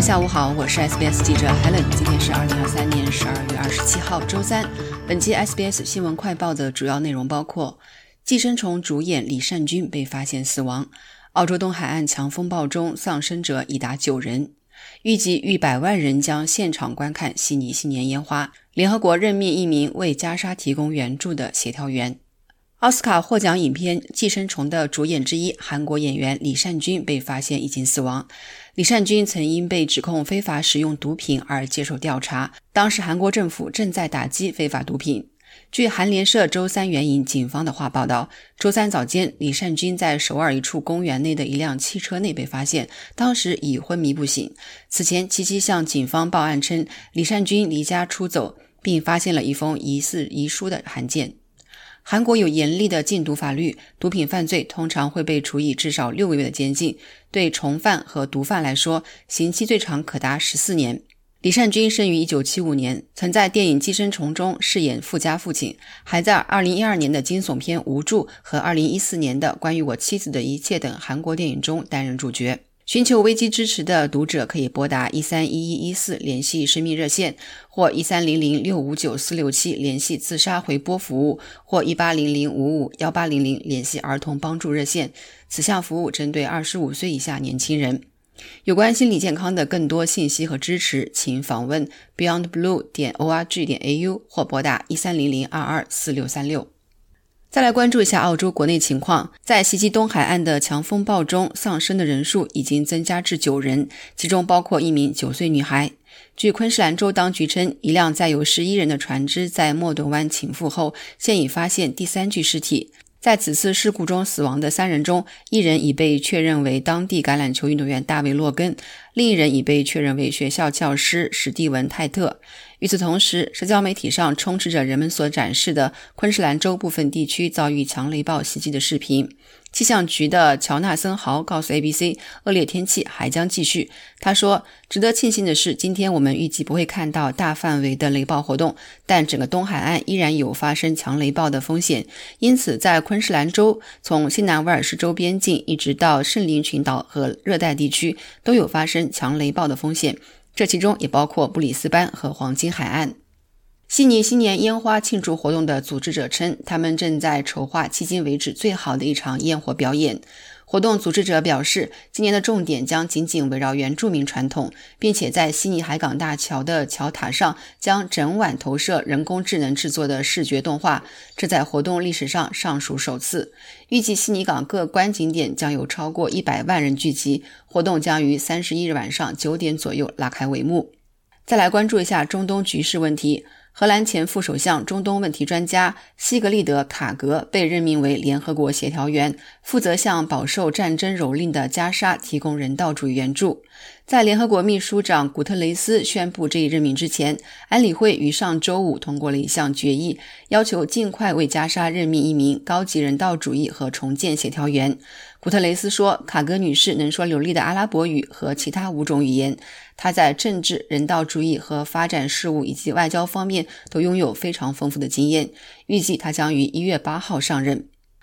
下午好，我是 SBS 记者 Helen。今天是二零二三年十二月二十七号，周三。本期 SBS 新闻快报的主要内容包括：寄生虫主演李善均被发现死亡；澳洲东海岸强风暴中丧生者已达九人；预计逾百万人将现场观看悉尼新年烟花；联合国任命一名为加沙提供援助的协调员。奥斯卡获奖影片《寄生虫》的主演之一韩国演员李善均被发现已经死亡。李善均曾因被指控非法使用毒品而接受调查，当时韩国政府正在打击非法毒品。据韩联社周三援引警方的话报道，周三早间，李善均在首尔一处公园内的一辆汽车内被发现，当时已昏迷不醒。此前，七七向警方报案称李善均离家出走，并发现了一封疑似遗书的函件。韩国有严厉的禁毒法律，毒品犯罪通常会被处以至少六个月的监禁。对从犯和毒贩来说，刑期最长可达十四年。李善均生于一九七五年，曾在电影《寄生虫》中饰演富家父亲，还在二零一二年的惊悚片《无助》和二零一四年的《关于我妻子的一切》等韩国电影中担任主角。寻求危机支持的读者可以拨打一三一一一四联系生命热线，或一三零零六五九四六七联系自杀回拨服务，或一八零零五五幺八零零联系儿童帮助热线。此项服务针对二十五岁以下年轻人。有关心理健康的更多信息和支持，请访问 beyondblue 点 org 点 au 或拨打一三零零二二四六三六。再来关注一下澳洲国内情况，在袭击东海岸的强风暴中，丧生的人数已经增加至九人，其中包括一名九岁女孩。据昆士兰州当局称，一辆载有十一人的船只在莫顿湾倾覆后，现已发现第三具尸体。在此次事故中死亡的三人中，一人已被确认为当地橄榄球运动员大卫·洛根，另一人已被确认为学校教师史蒂文·泰特。与此同时，社交媒体上充斥着人们所展示的昆士兰州部分地区遭遇强雷暴袭击的视频。气象局的乔纳森·豪告诉 ABC，恶劣天气还将继续。他说：“值得庆幸的是，今天我们预计不会看到大范围的雷暴活动，但整个东海岸依然有发生强雷暴的风险。因此，在昆士兰州，从新南威尔士州边境一直到圣灵群岛和热带地区，都有发生强雷暴的风险。”这其中也包括布里斯班和黄金海岸。悉尼新年烟花庆祝活动的组织者称，他们正在筹划迄今为止最好的一场焰火表演。活动组织者表示，今年的重点将紧紧围绕原住民传统，并且在悉尼海港大桥的桥塔上将整晚投射人工智能制作的视觉动画，这在活动历史上尚属首次。预计悉尼港各观景点将有超过一百万人聚集，活动将于三十一日晚上九点左右拉开帷幕。再来关注一下中东局势问题。荷兰前副首相、中东问题专家西格利德·卡格被任命为联合国协调员，负责向饱受战争蹂躏的加沙提供人道主义援助。在联合国秘书长古特雷斯宣布这一任命之前，安理会于上周五通过了一项决议，要求尽快为加沙任命一名高级人道主义和重建协调员。古特雷斯说：“卡格女士能说流利的阿拉伯语和其他五种语言。她在政治、人道主义和发展事务以及外交方面都拥有非常丰富的经验。预计她将于一月八号上任。”